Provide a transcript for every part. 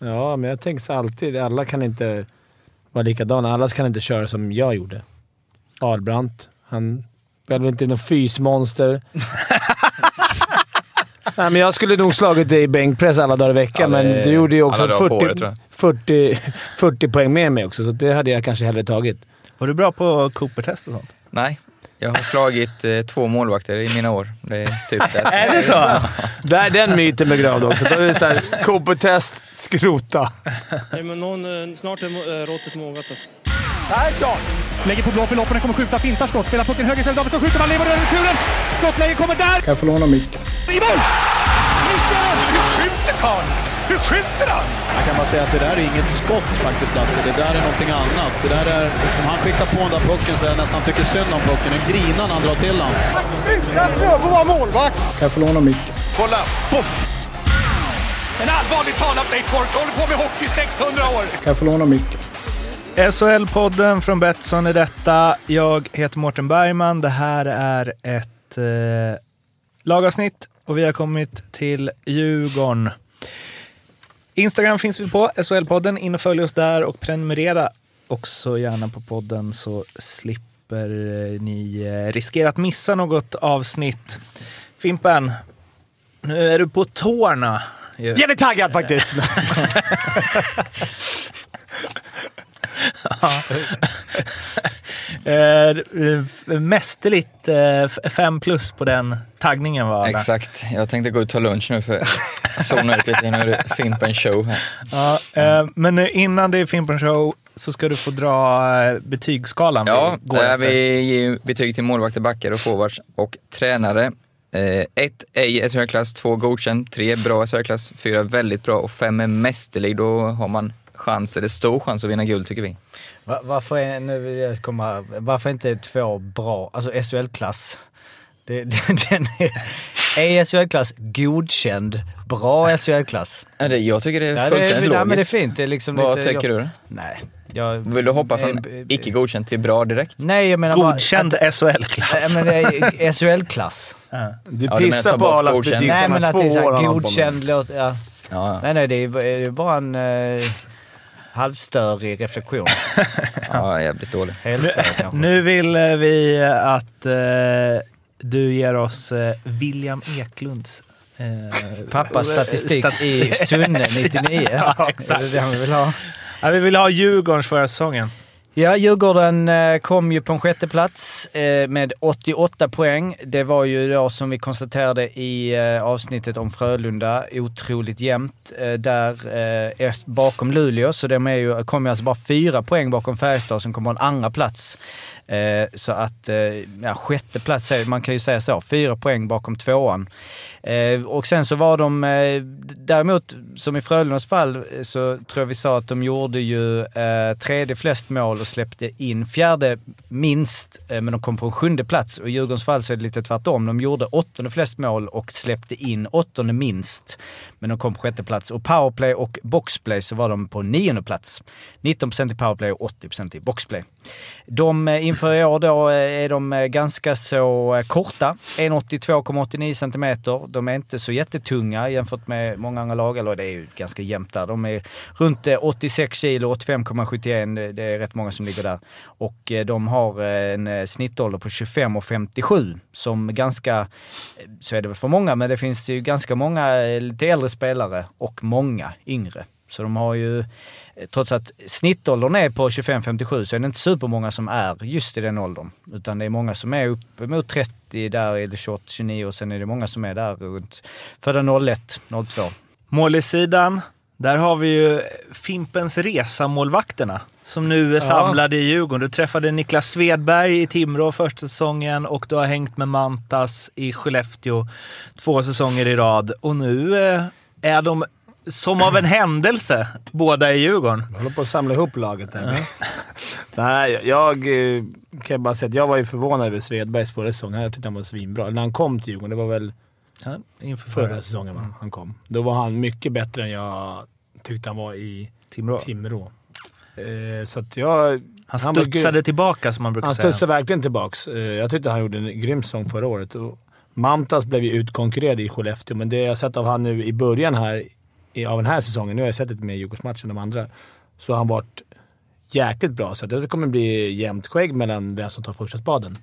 Ja, men jag tänker så alltid. Alla kan inte vara likadana. Alla kan inte köra som jag gjorde. Ahlbrandt. Han var väl inte något fysmonster. Nej, men jag skulle nog slagit dig i bänkpress alla dagar i veckan, Ja, det- men du gjorde ju också alla dagar på 40, året, tror jag. 40, 40 poäng med mig också, så det hade jag kanske hellre tagit. Var du bra på Cooper-test och sånt? Nej, jag har slagit eh, två målvakter i mina år. Det är typ det. Är det så? Där är den myten begravd också. Då är det såhär, Cooper-test, skrota. Nej, men någon, eh, snart är äh, råttet mogat alltså. Lägger på blå för loppen, kommer skjuta, fintar skott, spelar pucken höger istället, Davidsson skjuter, man lever över returen! Skottläge kommer där! Kan jag få låna micken? I mål! Missar! Hur skjuter karln? Hur skjuter han? Jag kan bara säga att det där är inget skott faktiskt Lasse. Det där är någonting annat. Det där är liksom, han skickar på den där pucken så jag nästan tycker synd om pucken. En grinar när han drar till den. Utan Fröbo var målvakt! Kan jag få låna micken? Kolla! Poff! En allvarligt talat Leif Boork håller på med hockey i 600 år! Kan jag få låna micken? SHL-podden från Betsson är detta. Jag heter Mårten Bergman. Det här är ett eh, lagavsnitt och vi har kommit till Djurgården. Instagram finns vi på, SHL-podden. In och följ oss där och prenumerera också gärna på podden så slipper eh, ni eh, riskera att missa något avsnitt. Fimpen, nu är du på tårna. ju. Jävligt taggad faktiskt. Eh, mästerligt eh, f- fem plus på den taggningen var det. Exakt. Jag tänkte gå ut och ta lunch nu för att zona ut lite. Nu är det Fimpen show här. Ja, eh, men innan det är Fimpen Show så ska du få dra eh, betygsskalan Ja, vi går vi ger betyg till målvakter, backar och forwards och tränare. Eh, ett ej SHL-klass, två godkänd, tre bra SHL-klass, fyra väldigt bra och fem är mästerlig. Då har man chans, eller stor chans att vinna guld tycker vi. Va- Varför, är, nu vill jag komma, varför inte två bra, alltså SHL-klass? Det, den är, är SHL-klass godkänd, bra SHL-klass? Ja, det, jag tycker det är Ja, det, fullständigt är- ja, men det är logiskt. fint. Det är liksom Vad lite, tycker du då? Nej. Jag, Vill du hoppa från Eh, icke godkänd till bra direkt? Nej, jag menar bara Godkänd SHL-klass. Nej, men det är SHL-klass. Du Ja, du pissar ta på Arlas betyg. Nej, men att det är så åren här han har på godkänd låt... Ja. Ja, ja. Nej, nej, det är, det är bara en eh, halvstörig reflektion. ja jävligt dålig. Kanske. Nu vill eh, vi att eh, du ger oss eh, William Eklunds eh, Pappas statistik i statistik. Sunne 99. Ja, exakt. Är det det han vill ha? Ja, vi vill ha Djurgårdens förra säsongen. Ja, Djurgården eh, kom ju på en sjätte plats eh, med 88 poäng. Det var ju då som vi konstaterade i eh, avsnittet om Frölunda, otroligt jämnt där är bakom Luleå. Så de är ju, kom ju alltså bara fyra poäng bakom Färjestad som kom på en andra plats. Eh, så att, eh, ja, sjätte plats, man kan ju säga så, fyra poäng bakom tvåan. Eh, och sen så var de, eh, däremot som i Frölundas fall eh, så tror jag vi sa att de gjorde ju eh, tredje flest mål och släppte in fjärde minst, eh, men de kom på en sjunde plats. Och i Djurgårdens fall så är det lite tvärtom. De gjorde åttonde flest mål och släppte in åttonde minst, men de kom på sjätte plats. Och powerplay och boxplay så var de på nionde plats. 19% i powerplay och 80% i boxplay. De eh, inför i år då eh, är de eh, ganska så korta. 1,82,89 centimeter. De är inte så jättetunga jämfört med många andra lag. Eller det är ju ganska jämnt där. De är runt 86 kilo, 85,71. Det- är rätt många som ligger där. Och de har en snittålder på 25,57. som ganska, så är det väl för många, men det finns ju ganska många lite äldre spelare och många yngre. Så de har ju, trots att snittåldern är på 25-57 så är det inte supermånga som är just i den åldern. Utan det är många som är uppemot 30, där är det 28-29 och sen är det många som är där runt födda 01, 02. Målisidan, där har vi ju Fimpens Resa-målvakterna som nu är samlade i Djurgården. Du träffade Niklas Svedberg i Timrå första säsongen och du har hängt med Mantas i Skellefteå två säsonger i rad. Och nu eh, är de som av en händelse båda i Djurgården. Jag håller på att samla ihop laget här. Nej, jag eh, kan jag bara säga att jag var ju förvånad över Svedbergs förra säsong. Jag tyckte han var svinbra. När han kom till Djurgården, det var väl Ja, inför förra förra. säsongen va? han kom. Då var han mycket bättre än jag tyckte han var i Timrå. Timrå. Eh, så att jag... Han Han var studsade tillbaka som man brukar Han säga. studsade verkligen tillbaks. Eh, Jag tyckte han gjorde en grym säsong förra året. Och Mantas blev ju utkonkurrerad i Skellefteå, men det jag sett av han nu i början här av den här säsongen, nu har jag sett lite mer Djurgårdsmatchen än de andra, så har han varit jäkligt bra. Så det kommer bli jämnt skägg mellan vem som tar första spaden.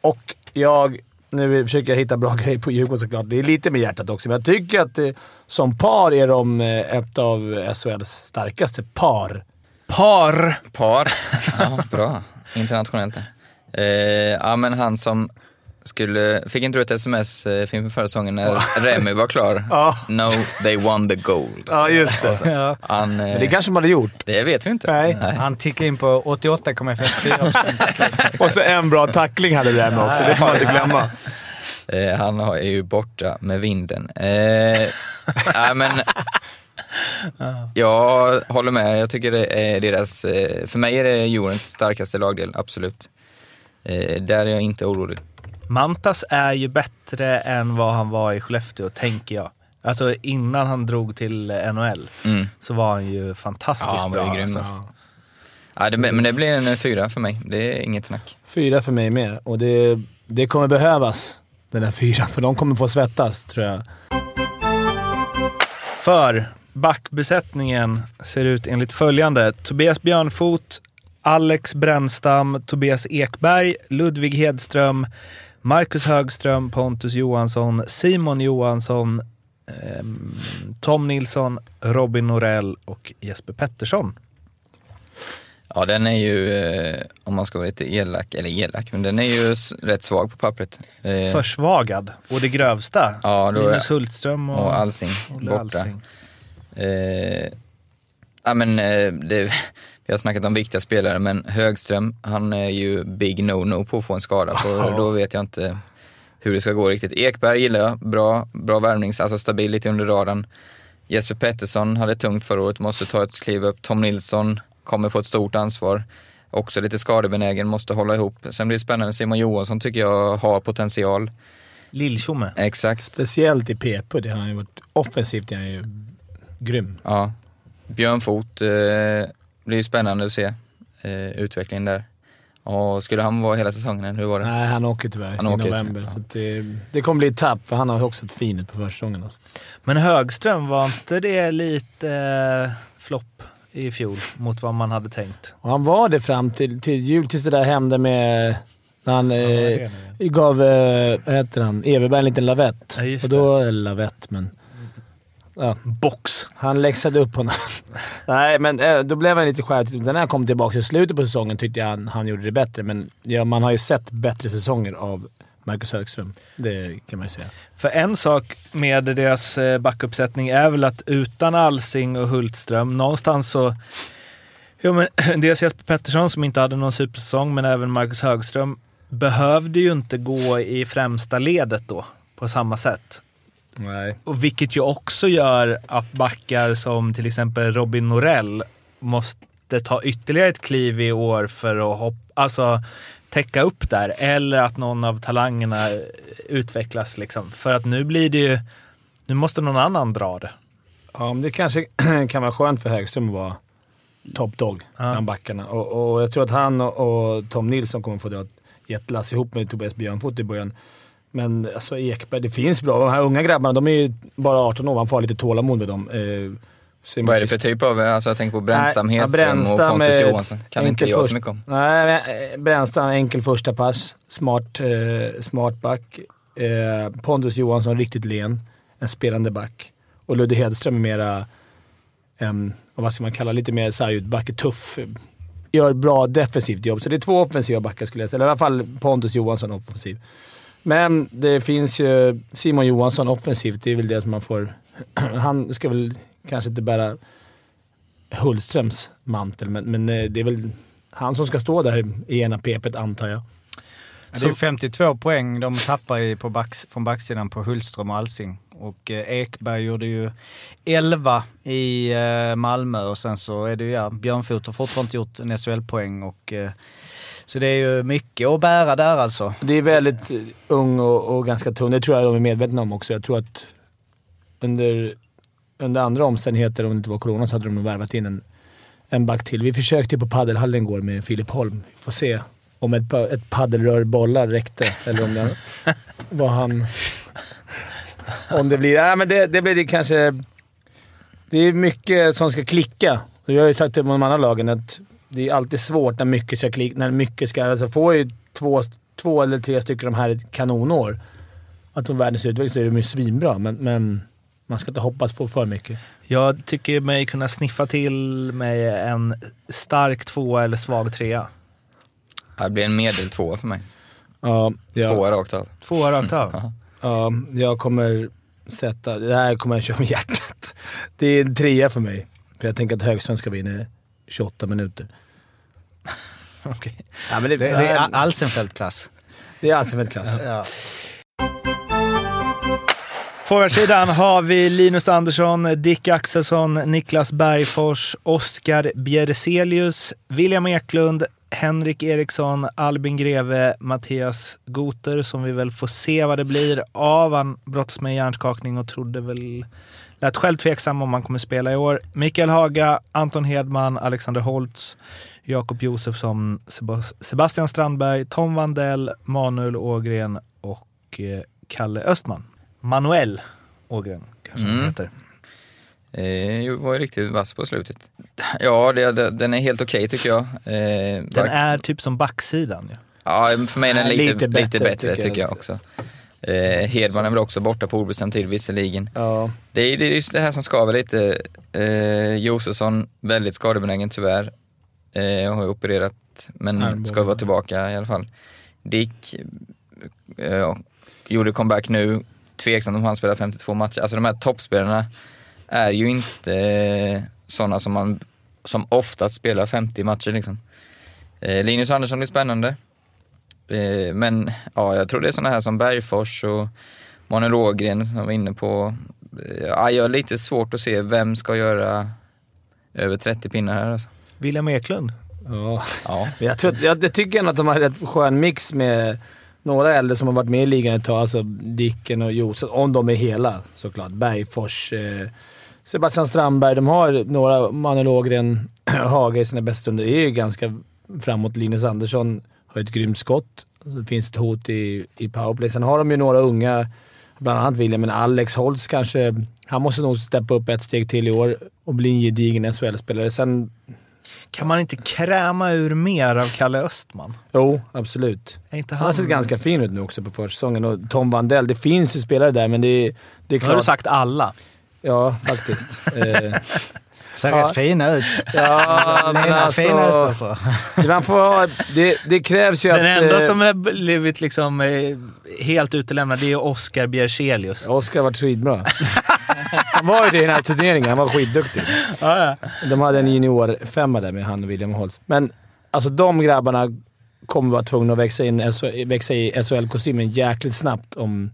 Och jag... Nu försöker jag hitta bra grejer på Djurgården såklart. Det är lite med hjärtat också, men jag tycker att det, som par är de eh, ett av SHLs starkaste par. Par! Par. Ja, bra. Internationellt där. Eh, ja, men han som skulle... Fick inte du ett sms eh, inför förra säsongen när Remy var klar? Ja. No, they won the gold. Ja, just det. Ja. Han, eh, Men det kanske de hade gjort. det vet vi inte. Nej. Han tickar in på 88,54 Och så en bra tackling hade med också. Det får man inte glömma. Eh, han har- är ju borta med vinden. Eh, nej, men, jag håller med. Jag tycker det är deras... För mig är det jordens starkaste lagdel, absolut. Eh, där är jag inte orolig. Mantas är ju bättre än vad han var i Skellefteå, tänker jag. Alltså innan han drog till NHL Mm. så var han ju fantastiskt Ja, han var ju bra. grym. Alltså. Ja, det, men det blir en fyra för mig. Det är inget snack. Fyra för mig med och det, det kommer behövas, den där fyran. För de kommer få svettas, tror jag. För backbesättningen ser ut enligt följande. Tobias Björnfot, Alex Brännstam, Tobias Ekberg, Ludvig Hedström, Marcus Högström, Pontus Johansson, Simon Johansson, ehm, Tom Nilsson, Robin Norell och Jesper Pettersson. Ja, den är ju, eh, om man ska vara lite elak, eller elak, men den är ju rätt svag på pappret. Eh, Försvagad och det grövsta. Ja, då Linus Hultström och, och Alsing borta. Alsing. Eh, ja, men, eh, det, vi har snackat om viktiga spelare, men Högström, han är ju big no-no på att få en skada. För då vet jag inte hur det ska gå riktigt. Ekberg gillar jag, bra, bra värvning, alltså stabil lite under radarn. Jesper Pettersson hade tungt förra året, måste ta ett kliv upp. Tom Nilsson kommer få ett stort ansvar. Också lite skadebenägen, måste hålla ihop. Sen blir det spännande, Simon Johansson tycker jag har potential. Lilltjomme. Exakt. Speciellt i PP. Det har han ju varit offensivt. är han ju grym. Ja. Björn Foot, eh, blir ju spännande att se eh, utvecklingen där. Och skulle han vara hela säsongen, eller hur var det? Nej, han åker tyvärr Han i åker, november. ja. Så att det, det kommer bli ett tapp, för han har också ett fint på försäsongen. Alltså. Men Högström, var inte det lite eh, flopp i fjol mot vad man hade tänkt? Och han var det fram till, till jul, tills det där hände med... När han eh, nu? gav, eh, vad heter han, Everberg en liten lavett. Ja, och då, eller lavett, men... Ja, Box. han läxade upp honom. Nej, men eh, då blev han lite skärpt. När han kom tillbaka i slutet på säsongen tyckte jag han, han gjorde det bättre, men ja, man har ju sett bättre säsonger av Marcus Högström. Det kan man ju säga. För en sak med deras eh, backuppsättning är väl att utan Alsing och Hultström, någonstans så... Jo, men dels Jesper Pettersson som inte hade någon supersäsong, men även Marcus Högström behövde ju inte gå i främsta ledet då på samma sätt. Nej. Och vilket ju också gör att backar som till exempel Robin Norell måste ta ytterligare ett kliv i år för att hoppa, alltså täcka upp där. Eller att någon av talangerna utvecklas liksom. För att nu blir det ju, nu måste någon annan dra det. Ja, men det kanske kan vara skönt för Högström att vara top dog bland backarna. Och, och jag tror att han och, och Tom Nilsson kommer få dra ett jättelass ihop med Tobias Björnfot i början. Men alltså Ekberg, det finns bra. De här unga grabbarna, de är ju bara 18 år. Man får ha lite tålamod med dem. Eh, Vad är det för typ av, alltså jag tänker på Brännstam, Nej, Hedström och Pontus Johansson. Kan inte jag först- så mycket om. Nej, eh, Brännstam, enkel första pass. Smart, eh, smart back. Eh, Pontus Johansson, riktigt len. En spelande back. Och Ludde Hedström är mera, um, vad ska man kalla lite mer sargutback, tuff. Gör bra defensivt jobb. Så det är två offensiva backar skulle jag säga. Eller i alla fall Pontus Johansson offensiv. Men det finns ju Simon Johansson offensivt. Det är väl det som man får... Han ska väl kanske inte bära Hultströms mantel, men, men eh, det är väl han som ska stå där i ena pepet antar jag. Det är 52 poäng de tappar i på backs, från backsidan på Hultström och Alsing. Och eh, Ekberg gjorde ju 11 i eh, Malmö och sen så är det ju, ja, Björnfot har fortfarande inte gjort en SHL-poäng och så det är ju mycket att bära där alltså. Det är väldigt eh, ung och, och ganska tung. Det tror jag de är medvetna om också. Jag tror att under, under andra omständigheter, om det inte var corona, så hade de nog värvat in en, en back till. Vi försökte på paddelhallen igår med Filip Holm. Vi får se om ett, ett paddelrör bollar räckte eller om det var han... Om det blir... Nej, men det, det blir det kanske... det är mycket som ska klicka. Jag har ju sagt till de andra lagen att det är alltid svårt när mycket ska klicka. När mycket ska... Alltså får ju två, två eller tre stycken de här ett kanonår. Att få världens utveckling så är de ju svinbra, men, men man ska inte hoppas på för mycket. Jag tycker mig kunna sniffa till mig en stark tvåa eller svag trea. Det blir en medel tvåa för mig. Ja, ja, Tvåa rakt av. Tvåa rakt av. Ja. ja, jag kommer sätta... Det här kommer jag köra med hjärtat. Det är en trea för mig. För jag tänker att Högström ska vinna 28 minuter. Okej. Ja, men det, Det, det är Alsenfelt-klass. det är Alsenfelt-klass. Ja. Forwardsidan har vi Linus Andersson, Dick Axelsson, Niklas Bergfors, Oskar Bjerselius, William Eklund, Henrik Eriksson, Albin Greve, Mattias Goter som vi väl får se vad det blir av. Han brottas med hjärnskakning och trodde väl... Lät själv tveksam om han kommer spela i år. Mikael Haga, Anton Hedman, Alexander Holtz, Jakob Josefsson, Sebas- Sebastian Strandberg, Tom Vandell, Manuel Ågren och eh, Kalle Östman. Manuel Ågren kanske han Mm. heter. Eh, var ju riktigt vass på slutet. Ja, det, det, den är helt okej tycker jag. Eh, Den är typ som backsidan. Ja. Ja, för mig är den lite, lite lite bättre, bättre, tycker tycker jag. jag också. Eh, Hedman är väl också borta på obestämd tid visserligen. Ja. Det är, det är just det här som skaver lite. Eh, Josefsson, väldigt skadebenägen tyvärr. Eh, har opererat, men Armbågen. ska vara tillbaka i alla fall. Dick eh, gjorde comeback nu. Tveksamt om han spelar 52 matcher. Alltså de här toppspelarna är ju inte eh, sådana som man som oftast spelar 50 matcher liksom. Eh, Linus Andersson blir spännande. Eh, men ja, jag tror det är sådana här som Bergfors och Manuel Ågren som var inne på. Eh, Ja, jag har lite svårt att se vem ska göra över 30 pinnar här alltså. William Eklund. ja. Ja. Jag, tror, jag, jag tycker ändå att de har rätt skön mix med några äldre som har varit med i ligan ett tag. Alltså Dicken och Josef, om de är hela såklart. Bergfors, eh, Sebastian Strandberg. De har några, Manuel Ågren, Haga i sina bästa stunder. Det är ju ganska framåt. Linus Andersson har ett grymt skott. Det finns ett hot i, i powerplay. Sen har de ju några unga, bland annat William, men Alex Holtz kanske. Han måste nog steppa upp ett steg till i år och bli en gedigen SHL-spelare. Sen, Kan man inte kräma ur mer av Kalle Östman? jo, absolut. Är inte Han har sett ganska fin ut nu också på försäsongen och Tom Vandell, det finns ju spelare där men det det är Nu har du klart... sagt alla. Ja, faktiskt. Ser Ja. rätt fina ut. ja, men Lena, fina ut alltså... alltså. Man får ha, det, det krävs ju Den att... enda eh, som har blivit liksom, eh, helt utelämnad det är Oskar Bjerselius. Oskar har varit skitbra. Han var ju det i den här turneringen. Han var skitduktig. Ja, ja. De hade en juniorfemma där med han och William Holtz. Men alltså de grabbarna kommer vara tvungna att växa, in, växa i SHL-kostymen jäkligt snabbt om,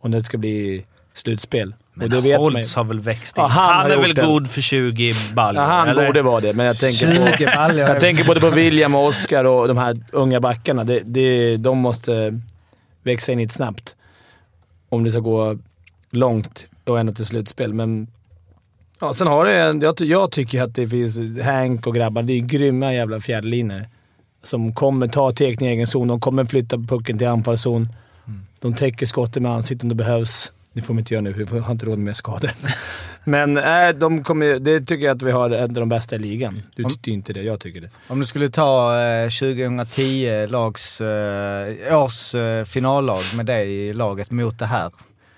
om det ska bli slutspel. Men och det vet. Holtz har väl växt in. Ja, han han är väl det. god för 20 baljor? Ja, han eller? borde vara det, men jag tänker, 20 på, baljor. jag tänker både på William och Oscar och de här unga backarna. Det, det, de måste växa in i ett snabbt om det ska gå långt och ända till slutspel. Men ja, sen har det jag, jag tycker att det finns Hank och grabbar. Det är grymma jävla fjärdelinjer som kommer ta tekning i egen zon. De kommer flytta pucken till anfallszon. De täcker skottet med ansiktet om det behövs. Det får de inte göra nu, för vi har inte råd med skador. Men äh, de kommer, det tycker jag att vi har en av de bästa i ligan. Du tyckte ju inte det. Jag tycker det. Om du skulle ta eh, 2010 lags, eh, års eh, finallag med dig i laget mot det här.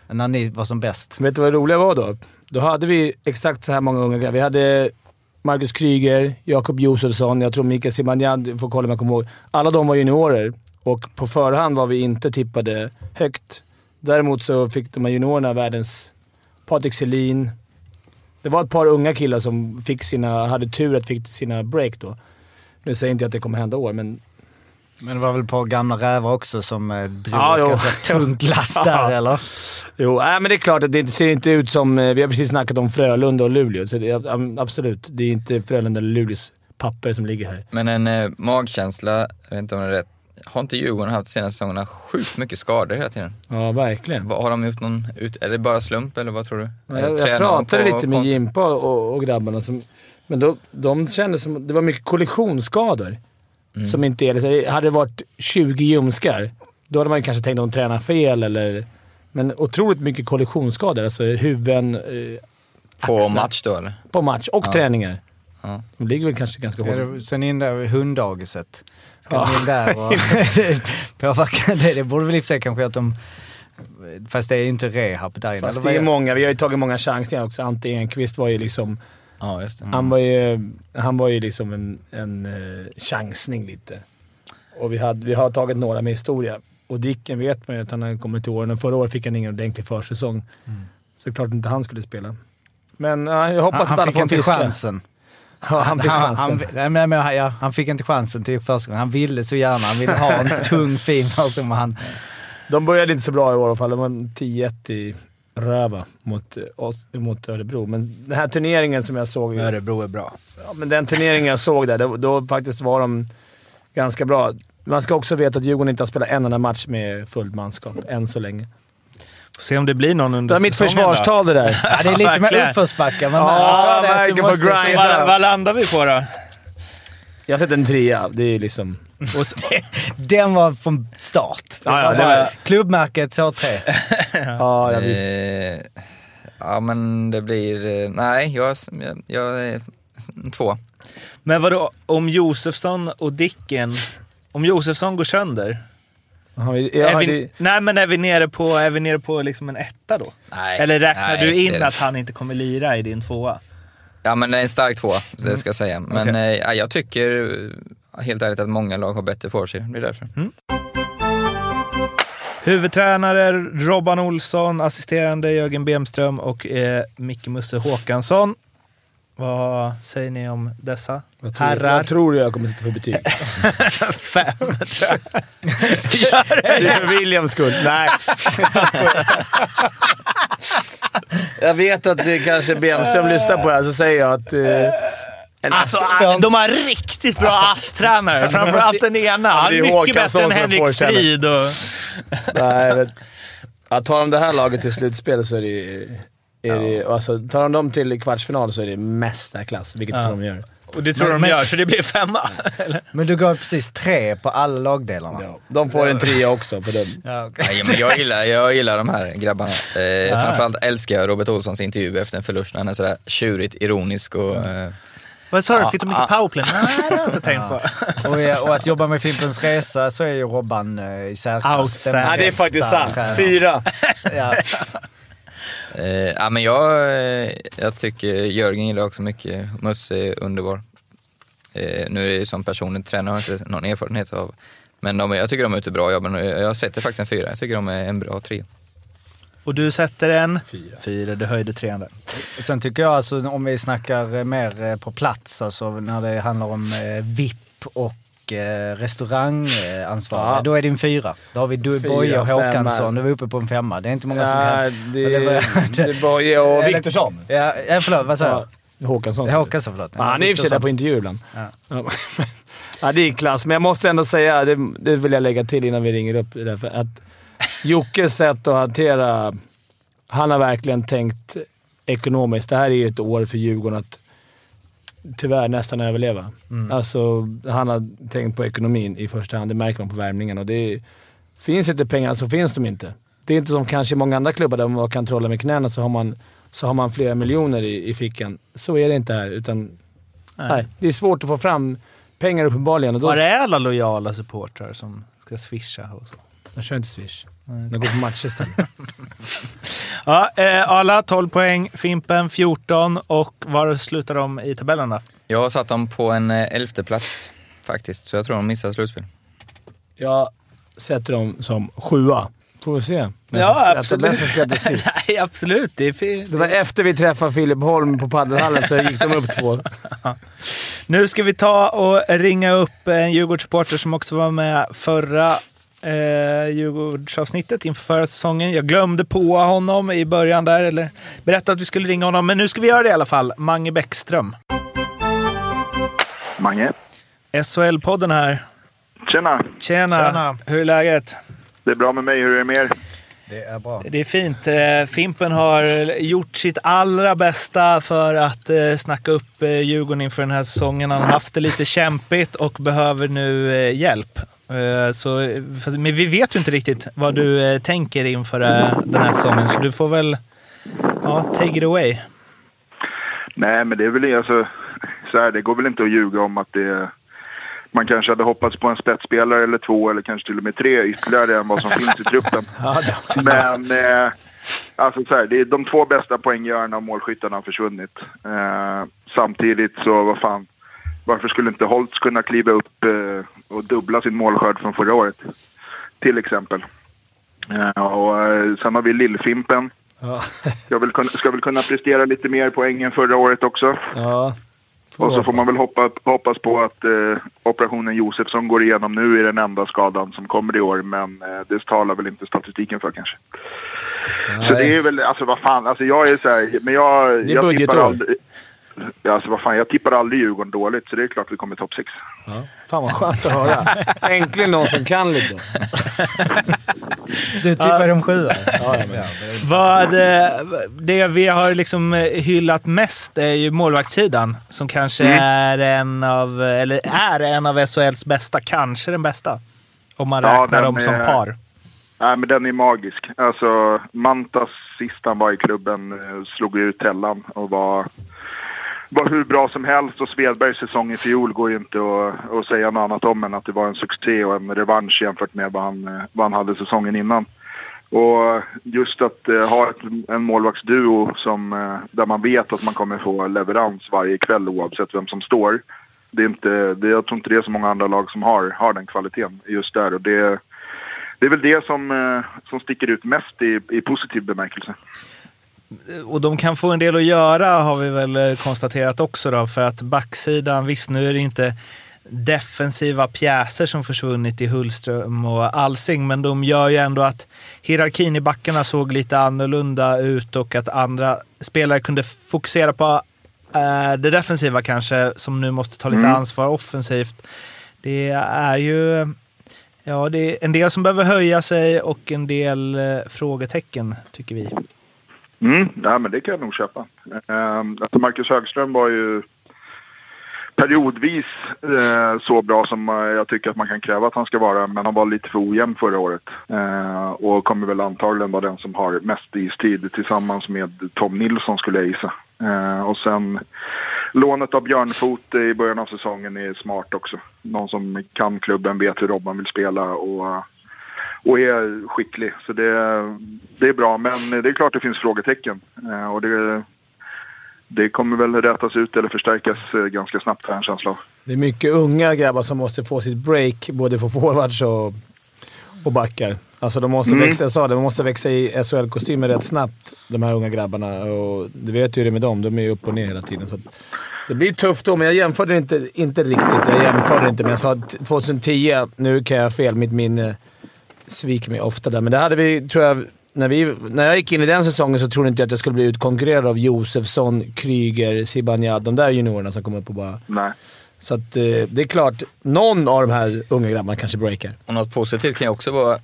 När ni var som bäst. Vet du vad det roliga var då? Då hade vi exakt så här många unga. Vi hade Marcus Kryger, Jakob Josefsson, jag tror Mikael Zibanejad, du får kolla om jag kommer ihåg. Alla de var juniorer och på förhand var vi inte tippade högt. Däremot så fick de här juniorerna världens Patrik Selin. Det var ett par unga killar som fick sina, hade tur att fick sina break då. Nu säger inte jag att det kommer hända år, men Men det var väl på gamla rävar också som eh, drog ett ganska tungt lass där, Ja. eller? Jo, nej, men det är klart att det inte- ser inte ut som... eh, Vi har precis snackat om Frölunda och Luleå, så det, absolut. Det är inte Frölunda eller Luleås papper som ligger här. Men en eh, magkänsla, jag vet inte om det är rätt. Har inte Djurgården haft de senaste säsongerna sjukt mycket skador hela tiden? Ja, verkligen. Har de gjort någon, ut, är det bara slump eller vad tror du? Jag, jag tränar de pratade lite med Jimpa och, och grabbarna, som, men då, de kände som det var mycket kollisionsskador. Mm. Som inte är... Hade det varit 20 ljumskar, då hade man kanske tänkt att de tränar fel eller... Men otroligt mycket kollisionsskador. Alltså huvuden, eh, På axlar. match då eller? På match och Ja. träningar. Ja. De ligger väl kanske ganska hårt. Sen in där vid hunddagiset. Ska Ja. in där och påverka det? Det borde väl i och för sig kanske att de... Fast det är ju inte rehab där inne. Fast det är många. Vi har ju tagit många chansningar också. Ante Enqvist var ju liksom... Ja, just det. Han var ju, han var ju liksom en, en uh, chansning lite. Och vi, hade, vi har tagit några med historia. Och Dicken vet man ju att han har kommit till åren. Och Förra året fick han ingen ordentlig försäsong. Så det är klart inte han skulle spela. Men ja, jag hoppas Han, att han får en inte friska. chansen. Han fick Han, chansen. han, nej, men, men, ja, han fick inte chansen till första gången. Han ville så gärna. Han ville ha en tung, fin person. men Han, De började inte så bra i år i alla fall. De var 10-1 i röva mot, eh, oss, mot Örebro. Men den här turneringen som jag såg... Örebro är bra. Ja, men den turneringen jag såg där, då, då faktiskt var de ganska bra. Man ska också veta att Djurgården inte har spelat en enda match med fullt manskap, än så länge. Får se om det blir någon Det under var mitt försvarstal det där. ja, det är lite Verkligen. uppförsbacke. Ja, det verkar på grind. Vad, vad landar vi på då? Jag har sett en trea. Det är liksom... Och så, Den var från start. Det Ja, ja, var det var- klubbmärket så tre. Ja, jag. Eh, ja, men det blir... eh, Nej, jag, jag, jag två. men vadå, om Josefsson och Dicken... Om Josefsson går sönder, vi, är vi, det, nej, men är vi nere på, är vi nere på liksom en etta då? Nej. Eller räknar nej, du in det. att han inte kommer lira i din tvåa? Ja, men det är en stark tvåa, det ska jag säga. Men Okej. eh, ja, jag tycker eh, helt ärligt att många lag har bättre forwardsid. Det är därför. Huvudtränare Robban Olsson, assisterande Jörgen Bemström och eh, Micke Musse Håkansson. Vad säger ni om dessa jag, tror, herrar? jag tror jag kommer sätta för betyg. Fem, tror jag. Det är för Williams skull. Nej. jag vet att det kanske Bemström lyssnar på det här, så säger jag att... Eh, Alltså, de har riktigt bra ASS-tränare. Framförallt den ena. Han det är mycket bättre än som Henrik. Strid. Och... Nej, vet. Ja, tar de det här laget till slutspel så är det... Är det alltså, tar de dem till kvartsfinal så är det mästarklass, vilket jag tror de gör. och det tror Men- de men- gör, så det blir femma. Men du gav precis tre på alla lagdelarna. Ja, de får en trea också på den. Ja, okej. Nej, men jag, gillar, jag gillar de här grabbarna. Eh, Framförallt älskar jag Robert Olssons intervju efter en förlust när han är sådär tjurigt ironisk och... Eh, Vad sa du? Ja, Fick de mycket ja. powerplay? Nej, det har jag inte tänkt på. Och, och att jobba med Fimpens Resa så är ju Robban eh, i särklass den Ja, det är faktiskt sant. Fyra. Ja. Eh, ja, men jag, eh, jag tycker Jörgen gillar också mycket. Musse är underbar. Eh, nu är det ju som personlig tränare har jag inte någon erfarenhet av. Men de, jag tycker de är ute bra jobben och jag sätter faktiskt en fyra. Jag tycker de är en bra trio. Och du sätter en? Fyra. Fyra. Du höjde trean där. Sen tycker jag alltså om vi snackar mer eh, på plats, alltså när det handlar om eh, VIP och eh, restaurangansvariga, Ja. då är det en fyra. Då har vi du, Fyra, Boye och. Håkansson, är vi uppe på en femma. Det är inte många som Ja, kan... det, vad- det är Boye och Viktorsson. Ja, ja, förlåt, vad sa jag? Ja, Håkansson. Håkansson, förlåt. Ja, han är i och för sig där på intervju ibland. Ja. ja, det är klass. Men jag måste ändå säga, det, det vill jag lägga till innan vi ringer upp, därför att Jockes sätt att hantera... Han har verkligen tänkt ekonomiskt. Det här är ju ett år för Djurgården att tyvärr nästan överleva. Alltså, han har tänkt på ekonomin i första hand. Det märker man på värmningen. Och det är, finns inte pengar så finns de inte. Det är inte som kanske många andra klubbar där man kan trolla med knäna så har man, så har man flera miljoner i, i fickan. Så är det inte här. Utan, nej. det är svårt att få fram pengar uppenbarligen. Och då, Var är alla lojala supportrar som ska swisha och så? Jag kör inte Swish. Jag går på matcher istället. Ja, eh, Ala 12 poäng, Fimpen 14 och var slutar de i tabellen då? Jag har satt dem på en eh, elfte plats faktiskt, så jag tror de missar slutspel. Jag sätter dem som sjua. Får vi se. Vem Ja, skrattar- absolut. Sist. Nej, absolut. Det är Det var efter vi träffade Filip Holm på paddelhallen så gick de upp två. Nu ska vi ta och ringa upp en Djurgårdssupporter som också var med förra eh, Djurgårdsavsnittet inför förra säsongen. Jag glömde på honom i början där, eller berättade att vi skulle ringa honom, men nu ska vi göra det i alla fall. Mange Bäckström. Mange. SHL-podden här. Tjena. Tjena. Tjena. Hur är läget? Det är bra med mig. Hur är det med er? Det är bra. Det är fint. Eh, Fimpen har gjort sitt allra bästa för att eh, snacka upp eh, Djurgården inför den här säsongen. Han har haft det lite kämpigt och behöver nu hjälp. Så, men vi vet ju inte riktigt vad du tänker inför den här säsongen, så du får väl ja, take it away. Nej, men det är väl alltså, så här, det går väl inte att ljuga om att det man kanske hade hoppats på en spetsspelare eller två eller kanske till och med tre ytterligare än vad som finns i truppen. Men eh, alltså så här, det är de två bästa poänggörarna och målskyttarna har försvunnit. Eh, samtidigt så, vad fan, varför skulle inte Holtz kunna kliva upp eh, och dubbla sin målskörd från förra året? Till exempel. Eh, och eh, sen har vi Lillfimpen. Ja. Ska väl, kunna, ska väl kunna prestera lite mer poäng än förra året också. ja. Och så får man väl hoppa, hoppas på att eh, operationen Josefsson går igenom nu är den enda skadan som kommer i år. Men eh, det talar väl inte statistiken för kanske. Så det är väl, alltså vad fan, alltså jag är så här, men jag... Det är jag budgetår. tippar aldrig, ja, alltså vad fan, jag tippar aldrig Djurgården dåligt så det är klart vi kommer topp 6. Ja. Fan vad skönt att höra. Äntligen någon som kan lite. Du tippar om sjua. Ja, ja, men. Vad, eh, det vi har liksom eh, hyllat mest är ju målvaktssidan som kanske Mm. är en av, eller är en av SHLs bästa, kanske den bästa. Om man Ja, räknar dem som är- par. Nej, men den är magisk. Alltså, Mantas sist han var i klubben eh, slog ut Tellan och var, var hur bra som helst. Och Svedbergs säsong i fjol går ju inte att, att säga något annat om än att det var en succé och en revansch jämfört med vad han, vad han hade säsongen innan. Och just att eh, ha ett, en målvaktsduo som, eh, där man vet att man kommer få leverans varje kväll oavsett vem som står. Det är inte, det, jag tror inte det är så många andra lag som har, har den kvaliteten just där. Och det, det är väl det som, eh, som sticker ut mest i, i positiv bemärkelse. Och de kan få en del att göra har vi väl eh, konstaterat också då, för att backsidan, visst nu är det inte defensiva pjäser som försvunnit i Hullström och Alsing, men de gör ju ändå att hierarkin i backarna såg lite annorlunda ut och att andra spelare kunde fokusera på eh, det defensiva kanske, som nu måste ta lite Mm. ansvar offensivt. Det är ju ja, det är en del som behöver höja sig och en del eh, frågetecken, tycker vi. Mm, ja, men det kan jag nog köpa. Ehm, alltså Marcus Högström var ju periodvis eh, så bra som eh, jag tycker att man kan kräva att han ska vara. Men han var lite för ojämn förra året. Eh, och kommer väl antagligen vara den som har mest istid tillsammans med Tom Nilsson skulle jag gissa. Eh, och sen lånet av Björnfot i början av säsongen är smart också. Någon som kan klubben, vet hur Robban vill spela och, och är skicklig. Så det, det är bra, men det är klart det finns frågetecken. Eh, och det, det kommer väl rätas ut eller förstärkas eh, ganska snabbt har en känsla av. Det är mycket unga grabbar som måste få sitt break, både för forwards och, och backar. Alltså de måste Mm. växa, jag sa det, de måste växa i SHL-kostymer rätt snabbt, de här unga grabbarna. Och du vet ju hur det är med dem. De är ju upp och ner hela tiden. Så det blir tufft då, men jag jämförde inte, inte riktigt. Jag jämförde inte, men jag sa t- 2010. Nu kan jag ha fel. Mitt minne sviker mig ofta där. Men det hade vi, tror jag... När, vi, när jag gick in i den säsongen så trodde inte jag att jag skulle bli utkonkurrerad av Josefsson, Kryger, Zibanejad. De där juniorerna som kom upp och bara... Nej. Så att, eh, det är klart, någon av de här unga grabbarna kanske breakar. Och något positivt kan ju också vara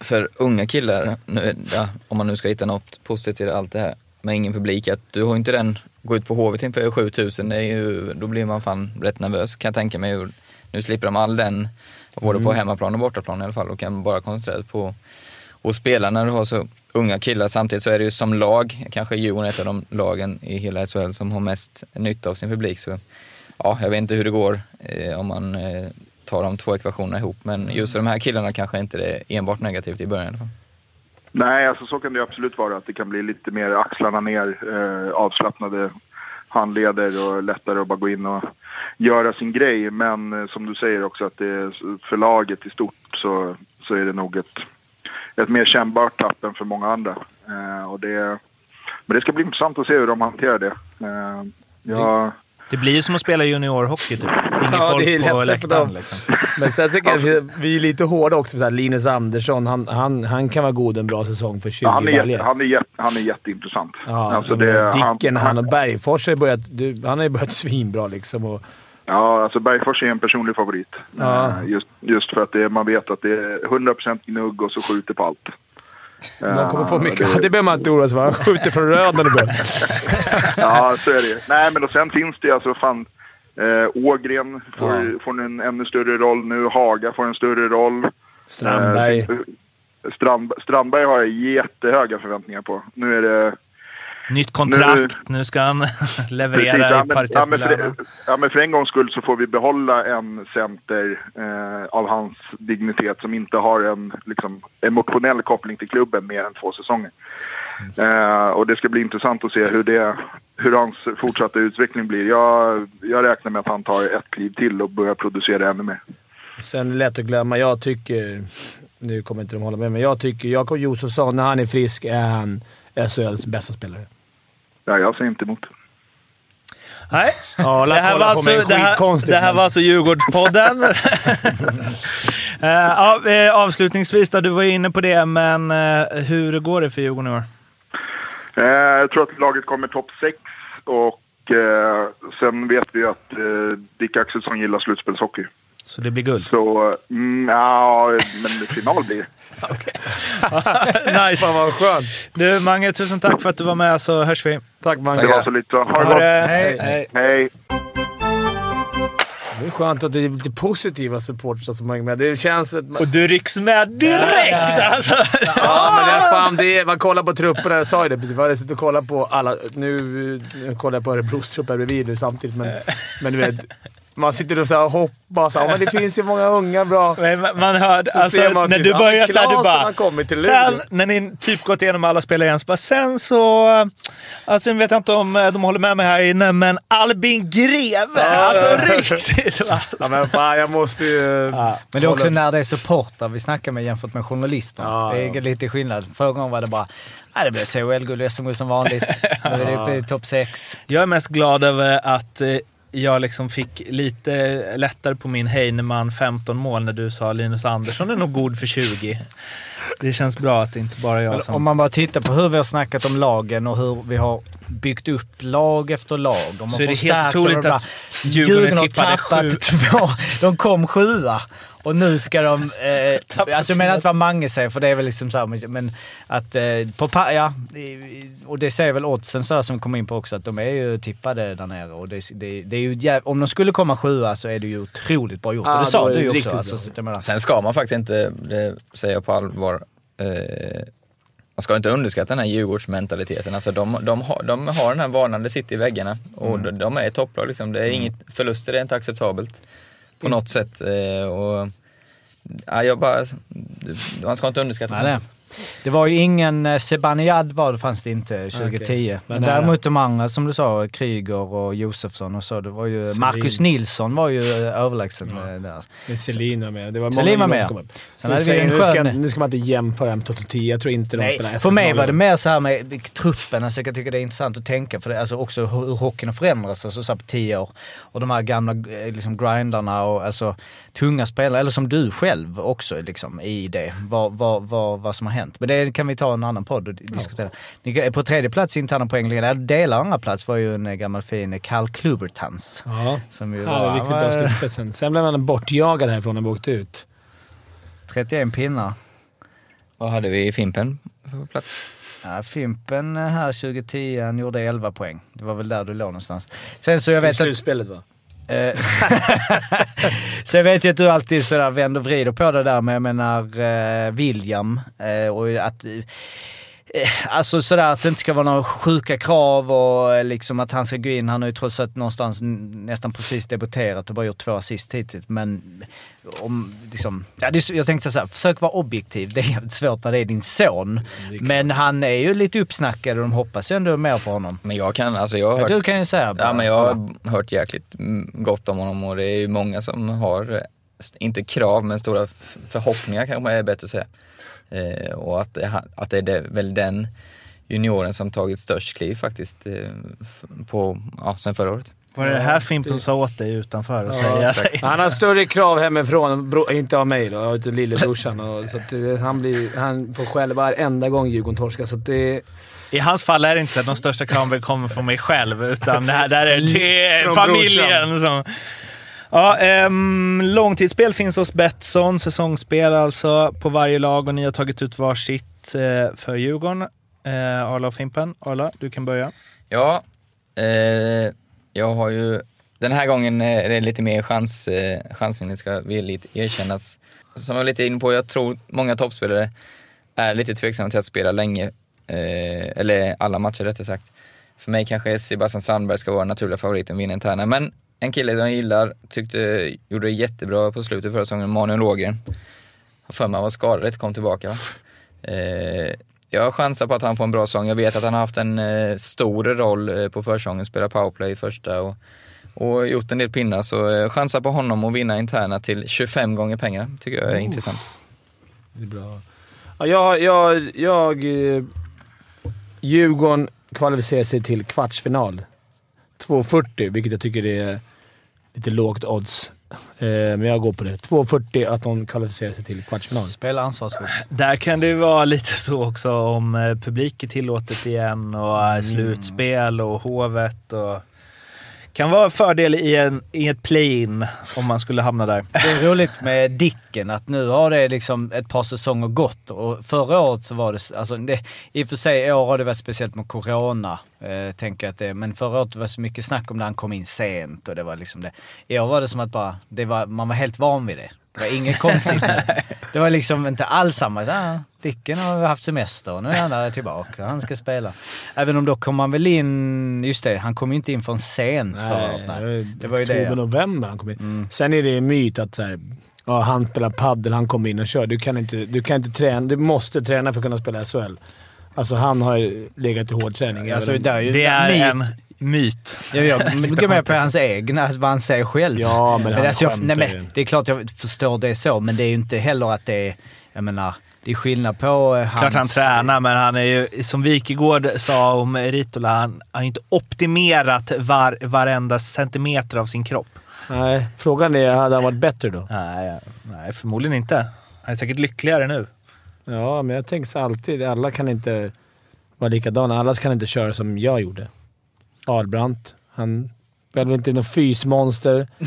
för unga killar, nu, ja, om man nu ska hitta något positivt i allt det här, med ingen publik, att du har inte den, gå ut på Hovet inför 7000, det är ju, då blir man fan rätt nervös kan jag tänka mig. Nu slipper de all den, både på hemmaplan och bortaplan i alla fall, och kan bara koncentrera sig på att spela när du har så unga killar. Samtidigt så är det ju som lag, kanske Djurgården är ett av de lagen i hela SHL som har mest nytta av sin publik. Så ja, jag vet inte hur det går eh, om man eh, tar de två ekvationerna ihop. Men just för de här killarna kanske inte det är enbart negativt i början i alla fall. Nej, alltså så kan det absolut vara. Att det kan bli lite mer axlarna ner, eh, avslappnade handleder och lättare att bara gå in och göra sin grej. Men eh, som du säger också att det är, för laget i stort så, så är det nog ett, ett mer kännbart tapp än för många andra. Eh, och det, men det ska bli intressant att se hur de hanterar det. Eh, jag, Det blir ju som att spela juniorhockey typ. Ingen Ja, folk det är på läktaren. Liksom. Men sen tycker jag att vi- vi är lite hårda också. Så här, Linus Andersson, han, han, han kan vara god en bra säsong för 20 ja, han, är jätte, han, är jätte, han är jätteintressant. Ja, alltså det, Dicken, han, han, och Bergfors har ju börjat, du, han har ju börjat svinbra liksom. Och, Ja, alltså Bergfors är en personlig favorit. Ja. Eh, Just, just för att det, man vet att det är 100% gnugg och så skjuter på allt. de kommer få Eh, mycket. det- Det behöver man inte oroa sig för. Han skjuter från röd när det börjar. Ja, så är det Nej, men och sen finns det alltså fan... Eh, Ågren får, Ja. får en ännu större roll nu. Haga får en större roll. Strandberg. Eh, Strand, Strandberg har jag jättehöga förväntningar på. Nu är det... Nytt kontrakt, nu, ska han leverera Precis, ja, i men, paritet ja, men för, ja, men för en gångs skull så får vi behålla en center eh, av hans dignitet som inte har en liksom, emotionell koppling till klubben mer än två säsonger. Eh, och det ska bli intressant att se hur, det, hur hans fortsatta utveckling blir. Jag, jag räknar med att han tar ett kliv till och börjar producera ännu mer. Sen är det lätt att glömma. Jag tycker, nu kommer inte de hålla med, men jag tycker Jakob Josefsson, när han är frisk, är han SHLs bästa spelare. Ja, jag säger inte emot. Nej, Ja, det här, var alltså, det, här, det här var alltså Djurgårdspodden. Eh, avslutningsvis då, du var inne på det, men eh, hur går det för Djurgården i år? Eh, jag tror att laget kommer topp 6 och eh, sen vet vi att eh, Dick Axelsson gillar slutspelshockey. Så det blir guld? Så, mm, ja, men final blir det. nice. Fan vad skönt. Du Mange, tusen tack för att du var med så hörs vi. Tack Det Mange. var så lite. Ha det gott. det. Hej. Hej. Hej. Det är skönt att det är lite positiva supportrar som hänger med. Det känns... Att man, Och du rycks med direkt! Alltså. ja, men det är fan det är, Man kollar på trupperna. Jag sa ju det precis. Jag suttit och kollat på alla... Nu, nu kollar jag på Örebros trupp här bredvid nu samtidigt, men, men du vet. Man sitter och så här och hoppas. Ja, men det finns ju många unga bra... Men man- hörde, Så alltså, man när typ, du ja, börjar såhär, du Klasen bara... har kommit till Sen när ni typ gått igenom alla spelare igen, så bara, sen så... Alltså, jag vet inte om eh, de håller med mig här inne, men Albin Greve! Alltså riktigt! va? Ja, men fan, jag måste ju... Men det är också när det är supportrar vi snackar med jämfört med journalister. Ja, det är ja. lite skillnad. Förra gången var det bara Nej, det blev CHL-guld och SM-guld som vanligt. Nu är det uppe i topp 6. Jag är mest glad över att eh, jag liksom fick lite lättare på min Heinemann 15 mål när du sa Linus Andersson är nog god för 20. Det känns bra att det inte bara jag som... Om man bara tittar på hur vi har snackat om lagen och hur vi har byggt upp lag efter lag. De har Så är det helt otroligt att Djurgården har tippade tappat sju. två. De kom sjua. Och nu ska de... Eh, alltså jag menar inte vad Mange säger, för det är väl liksom så här, men att eh, på pa- ja, och det säger väl oddsen så som kom in på också, att de är ju tippade där nere. Och det, det, det är ju jäv- om de skulle komma sjua så är det ju otroligt bra gjort. Ja, och det sa du ju också. Alltså, så Sen ska man faktiskt inte, det säger jag på allvar, eh, man ska inte underskatta den här Djurgårdsmentaliteten. Alltså de, de, har, de har den här vanan, det sitter i väggarna och de, de är topplag. Liksom. Det är inget, förluster är inte acceptabelt på något sätt. Eh, och, ja, jag bara, man ska inte underskatta Nej, nej. sånt. Det var ju ingen eh, Sebaniad var det fanns det inte 2010. Okej. Men Men däremot de andra som du sa, Kryger och Josefsson och så. Det var ju, Selin. Marcus Nilsson var ju eh, överlägsen eh, där. Men Selin var med. Det var Selin var med. som kom upp. Sen Nu hade vi en nu, ska, skön- nu ska man inte jämföra med Toto 10. Jag tror inte de spelar Nej, SM för mig var det mer så här med truppen. Alltså jag tycker det är intressant att tänka för det, alltså också hur hockeyn har förändrats alltså så på tio år. Och de här gamla eh, liksom grindarna och alltså tunga spelare, eller som du själv också liksom i det. Vad, vad, vad, vad som har hänt. Men det kan vi ta en annan podd och di- diskutera. Kan- På tredje plats i interna poängligan, delar andra plats var ju en eh, gammal fin Karl Klubertans. Ja, Som ju han var var, riktigt bra var slutspetsen. Sen blev han bortjagad härifrån när vi åkte ut. 31 pinnar. Vad hade vi i Fimpen på plats? Ja, Fimpen eh, här 2010, han gjorde 11 poäng. Det var väl där du låg någonstans. Sen så jag I vet att... slutspelet va? Eh, Sen vet jag att du alltid sådär vänder och vrider på det där, men jag menar eh, William eh, och att... Eh, alltså sådär att det inte ska vara några sjuka krav och eh, liksom att han ska gå in. Han har ju trots allt någonstans nästan precis debuterat och bara gjort två assist hittills. Men om liksom... Ja, det är, jag tänkte såhär, försök vara objektiv. Det är jävligt svårt när det är din son. Men han är ju lite uppsnackad och de hoppas ju ändå mer på honom. Men jag kan, alltså jag har hört du kan ju säga bara. Ja, men jag har hört jäkligt mm, gott om honom och det är ju många som har, eh, inte krav, men stora förhoppningar kanske man är bättre att säga. Eh, och att, att det är det, väl den junioren som tagit störst kliv faktiskt eh, på, ja, sen förra året. Var det det här Fimpen sa åt dig utanför att säga? säg? Han har större krav hemifrån, bro, inte av mig då, av lillebrorsan. Och, så att, han, blir, han får skäll varenda gång Djurgården torskar. Så att det, I hans fall är det inte så att de största kraven kommer från mig själv, utan det här är det är Från familjen som... Ja, ähm, långtidsspel finns hos Betsson, säsongsspel alltså på varje lag och ni har tagit ut varsitt eh, för Djurgården. Eh, Arla och Fimpen. Arla, du kan börja. Ja, eh, jag har ju, den här gången är det lite mer chans, eh, chansning, det ska villigt erkännas. Som jag var lite inne på, jag tror många toppspelare är lite tveksamma till att spela länge Eh, eller alla matcher rättare sagt. För mig kanske Sebastian Strandberg ska vara den naturliga favoriten vinna interna. Men en kille jag gillar, tyckte gjorde det jättebra på slutet förra säsongen, Manuel Lågren. Har för mig var skadad kom tillbaka. Eh, jag chansar på att han får en bra säsong. Jag vet att han har haft en eh, stor roll eh, på försäsongen, spelat powerplay i första och, och gjort en del pinnar. Så eh, chansar på honom att vinna interna till 25 gånger pengar. tycker jag är intressant. Det är bra. Ja, jag, jag, jag... eh, Djurgården kvalificerar sig till kvartsfinal. 2,40, vilket jag tycker är lite lågt odds. Eh, men jag går på det. 2,40 att de kvalificerar sig till kvartsfinal. Spela ansvarsfullt. Där kan det ju vara lite så också om eh, publik är tillåtet igen och eh, slutspel och hovet. Och kan vara en fördel i, en, i ett play-in om man skulle hamna där. Det är roligt med Dicken att nu har det liksom ett par säsonger gått och förra året så var det, alltså det, i och för sig i år har det varit speciellt med corona, eh, tänker jag att det, men förra året var det så mycket snack om när han kom in sent och det var liksom det. I år var det som att bara, det var, man var helt van vid det. Det var inget konstigt. Det var liksom inte alls samma. Så, ah, Dicken har haft semester och nu är han där tillbaka. Han ska spela. Även om då kom han väl in... Just det, han kom ju inte in från sent förra året. Nej. Det var ju det. Oktober, ja. november han kom in. Mm. Sen är det en myt att så här, ja, han spelar paddel, han kommer in och kör. Du kan inte, du kan inte träna. Du måste träna för att kunna spela SHL. Alltså han har legat i hård träning. Alltså, det är ju Det är myt. en myt. Jag, jag går med på hans egna, alltså vad han säger själv. Ja, men han alltså, jag, nej, men Det är klart jag förstår det så, men det är ju inte heller att det är... Jag menar, det är skillnad på eh, hans... Klart han tränar, men han är ju, som Wikegård sa om Ritola, han har inte optimerat var, varenda centimeter av sin kropp. Nej, frågan är, hade han varit bättre då? Nej, nej förmodligen inte. Han är säkert lyckligare nu. Ja, men jag tänker så alltid. Alla kan inte vara likadana. Alla kan inte köra som jag gjorde. Ahlbrandt, han var väl inte någon fysmonster.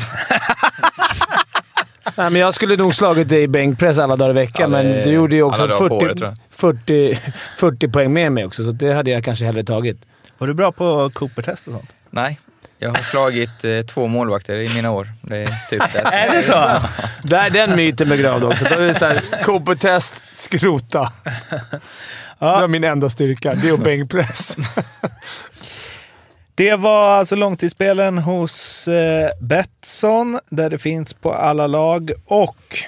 Nej, men jag skulle nog slagit dig i bänkpress alla dagar i veckan, Ja, det- men du gjorde ju också alla dagar på 40, året, tror jag. 40, 40 poäng med mig också, så det hade jag kanske hellre tagit. Var du bra på Cooper-test och sånt? Nej, jag har slagit eh, två målvakter i mina år. Det är typ det. Är det så? Där är den myten begravd också. Då är det såhär, Cooper-test, skrota. Det var min enda styrka. Det är att bänkpress. Det var alltså långtidsspelen hos eh, Betsson, där det finns på alla lag. Och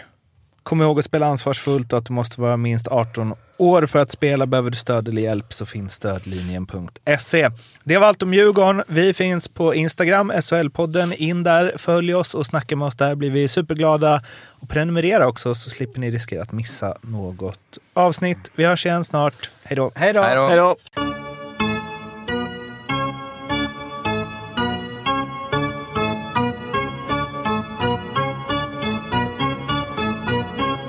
kom ihåg att spela ansvarsfullt och att du måste vara minst 18 år för att spela. Behöver du stöd eller hjälp så finns stödlinjen.se. Det var allt om Djurgården. Vi finns på Instagram, SHL-podden. In där, följ oss och snacka med oss där blir vi superglada. Och prenumerera också så slipper ni riskera att missa något avsnitt. Vi hörs igen snart. Hej då! Hej då! Hej då. Hej då!